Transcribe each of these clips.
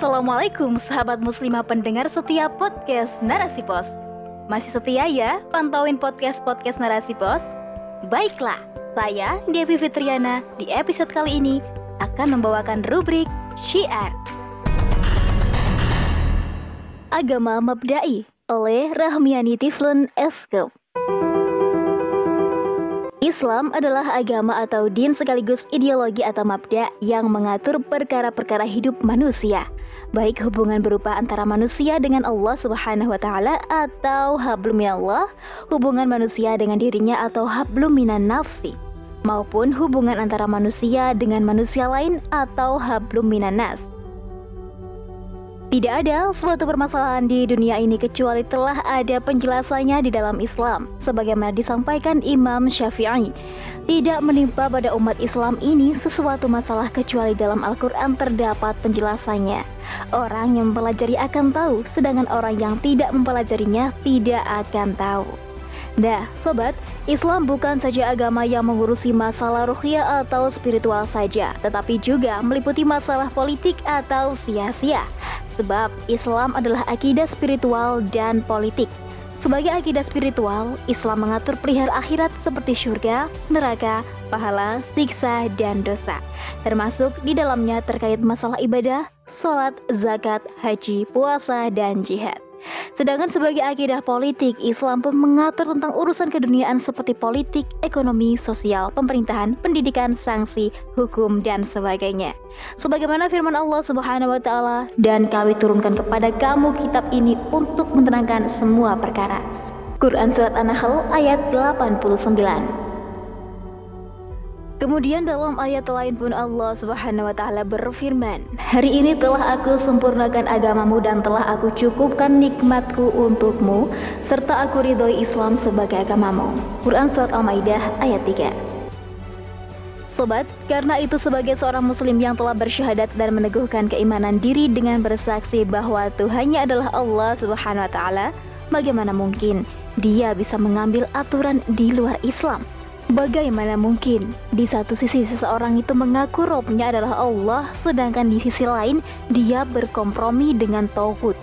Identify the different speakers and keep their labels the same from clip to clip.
Speaker 1: Assalamualaikum sahabat muslimah pendengar setia podcast Narasi Pos. Masih setia ya pantauin podcast-podcast Narasi Pos? Baiklah, saya Devi Fitriana di episode kali ini akan membawakan rubrik Syiar. Agama Mabdai oleh Rahmiani Tiflun Eskep Islam adalah agama atau din sekaligus ideologi atau mabda yang mengatur perkara-perkara hidup manusia, baik hubungan berupa antara manusia dengan Allah Subhanahu wa taala atau hablum minallah, hubungan manusia dengan dirinya atau hablum minan nafsi, maupun hubungan antara manusia dengan manusia lain atau hablum minan nas. Tidak ada suatu permasalahan di dunia ini kecuali telah ada penjelasannya di dalam Islam, sebagaimana disampaikan Imam Syafi'i. Tidak menimpa pada umat Islam ini sesuatu masalah kecuali dalam Al-Quran terdapat penjelasannya. Orang yang mempelajari akan tahu, sedangkan orang yang tidak mempelajarinya tidak akan tahu. Nah, sobat, Islam bukan saja agama yang mengurusi masalah ruhiyah atau spiritual saja, tetapi juga meliputi masalah politik atau sia-sia. Sebab Islam adalah akidah spiritual dan politik. Sebagai akidah spiritual, Islam mengatur perihal akhirat seperti surga, neraka, pahala, siksa, dan dosa. Termasuk di dalamnya terkait masalah ibadah, sholat, zakat, haji, puasa, dan jihad. Sedangkan sebagai akidah politik, Islam pun mengatur tentang urusan keduniaan seperti politik, ekonomi, sosial, pemerintahan, pendidikan, sanksi, hukum, dan sebagainya. Sebagaimana firman Allah Subhanahu wa taala, "Dan kami turunkan kepada kamu kitab ini untuk menerangkan semua perkara." Quran surat An-Nahl ayat 89. Kemudian dalam ayat lain pun Allah Subhanahu wa taala berfirman, "Hari ini telah aku sempurnakan agamamu dan telah aku cukupkan nikmatku untukmu serta aku ridhoi Islam sebagai agamamu." Quran surat Al-Maidah ayat 3. Sobat, karena itu sebagai seorang muslim yang telah bersyahadat dan meneguhkan keimanan diri dengan bersaksi bahwa Tuhannya adalah Allah Subhanahu wa taala, bagaimana mungkin dia bisa mengambil aturan di luar Islam? Bagaimana mungkin di satu sisi seseorang itu mengaku robnya adalah Allah, sedangkan di sisi lain dia berkompromi dengan Tauhid?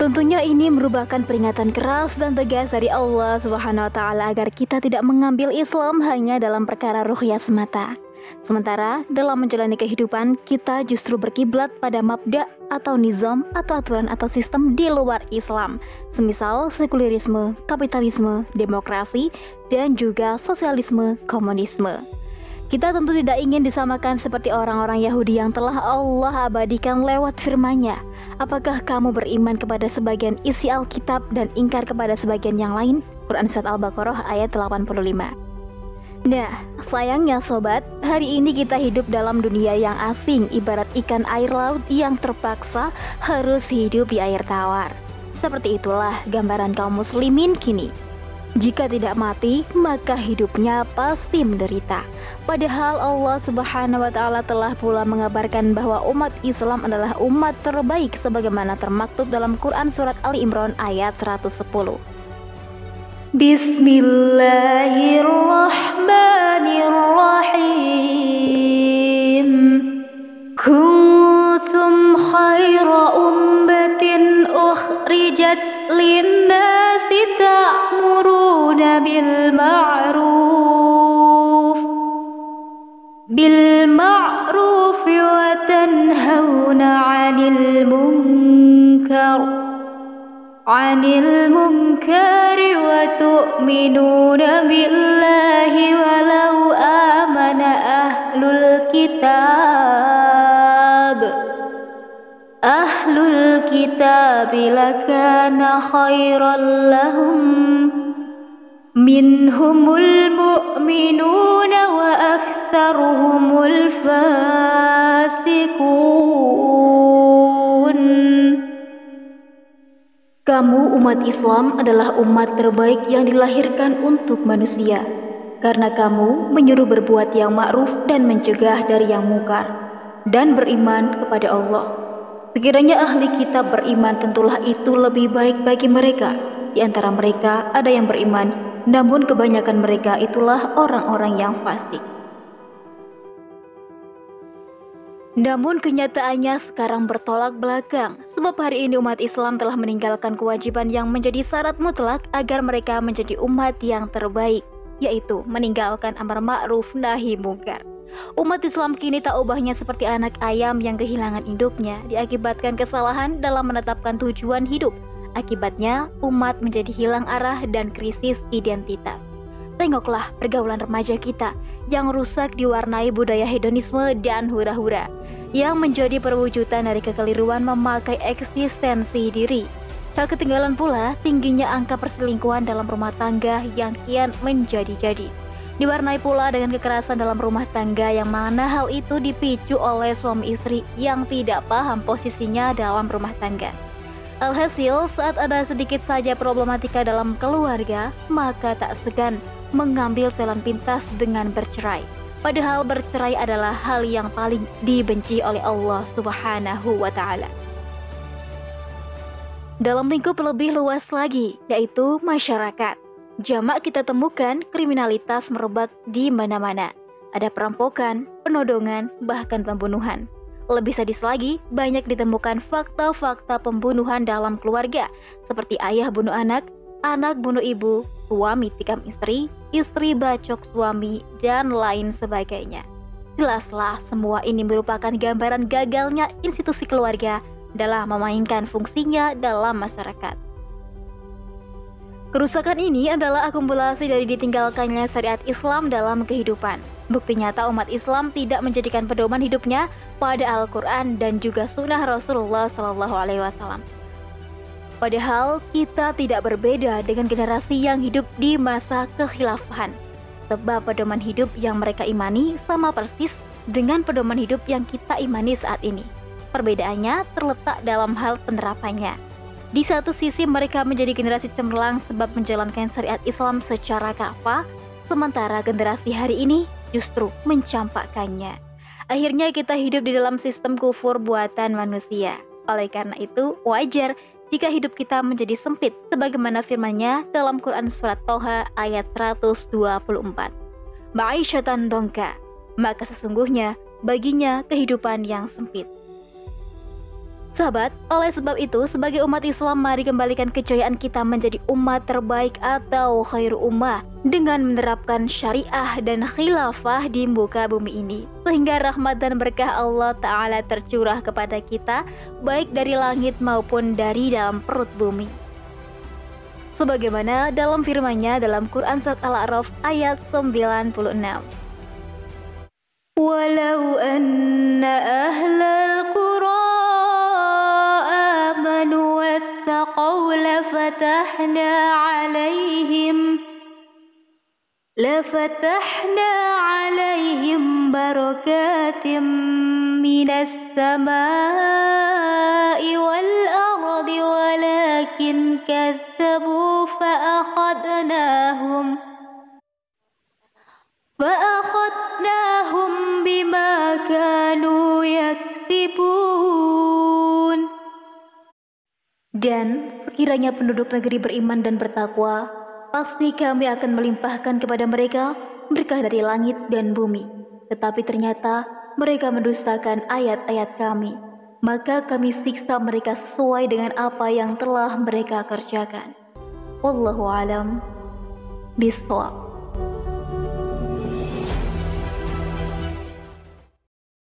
Speaker 1: Tentunya ini merupakan peringatan keras dan tegas dari Allah Subhanahu wa taala agar kita tidak mengambil Islam hanya dalam perkara ruhiyah semata. Sementara dalam menjalani kehidupan, kita justru berkiblat pada mabda atau nizam atau aturan atau sistem di luar Islam, semisal sekulerisme, kapitalisme, demokrasi, dan juga sosialisme komunisme. Kita tentu tidak ingin disamakan seperti orang-orang Yahudi yang telah Allah abadikan lewat firman-Nya. Apakah kamu beriman kepada sebagian isi Alkitab dan ingkar kepada sebagian yang lain? Quran Surat Al-Baqarah ayat 85 Nah, sayangnya sobat, hari ini kita hidup dalam dunia yang asing ibarat ikan air laut yang terpaksa harus hidup di air tawar. Seperti itulah gambaran kaum muslimin kini. Jika tidak mati, maka hidupnya pasti menderita. Padahal Allah Subhanahu wa taala telah pula mengabarkan bahwa umat Islam adalah umat terbaik sebagaimana termaktub dalam Quran surat Ali Imran ayat 110. بسم الله الرحمن الرحيم كنتم خير أمة أخرجت للناس تأمرون بالمعروف بالمعروف وتنهون عن المنكر عن المنكر وتؤمنون بالله ولو آمن أهل الكتاب أهل الكتاب لكان خيرا لهم منهم المؤمنون umat Islam adalah umat terbaik yang dilahirkan untuk manusia karena kamu menyuruh berbuat yang ma'ruf dan mencegah dari yang mungkar dan beriman kepada Allah. Sekiranya ahli kitab beriman tentulah itu lebih baik bagi mereka. Di antara mereka ada yang beriman, namun kebanyakan mereka itulah orang-orang yang fasik. Namun kenyataannya sekarang bertolak belakang, sebab hari ini umat Islam telah meninggalkan kewajiban yang menjadi syarat mutlak agar mereka menjadi umat yang terbaik, yaitu meninggalkan amar ma'ruf nahi mungkar. Umat Islam kini tak ubahnya seperti anak ayam yang kehilangan induknya diakibatkan kesalahan dalam menetapkan tujuan hidup. Akibatnya, umat menjadi hilang arah dan krisis identitas. Tengoklah pergaulan remaja kita yang rusak diwarnai budaya hedonisme dan hura-hura yang menjadi perwujudan dari kekeliruan memakai eksistensi diri. Tak ketinggalan pula tingginya angka perselingkuhan dalam rumah tangga yang kian menjadi-jadi. Diwarnai pula dengan kekerasan dalam rumah tangga yang mana hal itu dipicu oleh suami istri yang tidak paham posisinya dalam rumah tangga. Alhasil, saat ada sedikit saja problematika dalam keluarga, maka tak segan mengambil jalan pintas dengan bercerai. Padahal bercerai adalah hal yang paling dibenci oleh Allah Subhanahu wa taala. Dalam lingkup lebih luas lagi, yaitu masyarakat. Jamak kita temukan kriminalitas merebak di mana-mana. Ada perampokan, penodongan, bahkan pembunuhan. Lebih sadis lagi, banyak ditemukan fakta-fakta pembunuhan dalam keluarga, seperti ayah bunuh anak, anak bunuh ibu, suami tikam istri, istri bacok suami, dan lain sebagainya. Jelaslah semua ini merupakan gambaran gagalnya institusi keluarga dalam memainkan fungsinya dalam masyarakat. Kerusakan ini adalah akumulasi dari ditinggalkannya syariat Islam dalam kehidupan. Bukti nyata umat Islam tidak menjadikan pedoman hidupnya pada Al-Quran dan juga sunnah Rasulullah SAW. Padahal kita tidak berbeda dengan generasi yang hidup di masa kekhilafahan. Sebab pedoman hidup yang mereka imani sama persis dengan pedoman hidup yang kita imani saat ini. Perbedaannya terletak dalam hal penerapannya. Di satu sisi mereka menjadi generasi cemerlang sebab menjalankan syariat Islam secara kafah, sementara generasi hari ini justru mencampakkannya. Akhirnya kita hidup di dalam sistem kufur buatan manusia. Oleh karena itu, wajar jika hidup kita menjadi sempit sebagaimana firman-Nya dalam Quran surat Toha ayat 124. Ma'isyatan dongka, maka sesungguhnya baginya kehidupan yang sempit. Sahabat, oleh sebab itu, sebagai umat Islam, mari kembalikan kejayaan kita menjadi umat terbaik atau khairu ummah dengan menerapkan syariah dan khilafah di muka bumi ini. Sehingga rahmat dan berkah Allah Ta'ala tercurah kepada kita, baik dari langit maupun dari dalam perut bumi. Sebagaimana dalam firman-Nya dalam Quran Surat Al-A'raf ayat 96. Walau anna ahlal لفتحنا عليهم لفتحنا عليهم بركات من السماء والأرض ولكن كذبوا فأخذناهم فأخذناهم بما كانوا يكسبون. Dan sekiranya penduduk negeri beriman dan bertakwa, pasti kami akan melimpahkan kepada mereka berkah dari langit dan bumi. Tetapi ternyata mereka mendustakan ayat-ayat kami. Maka kami siksa mereka sesuai dengan apa yang telah mereka kerjakan. Wallahu alam bisawab.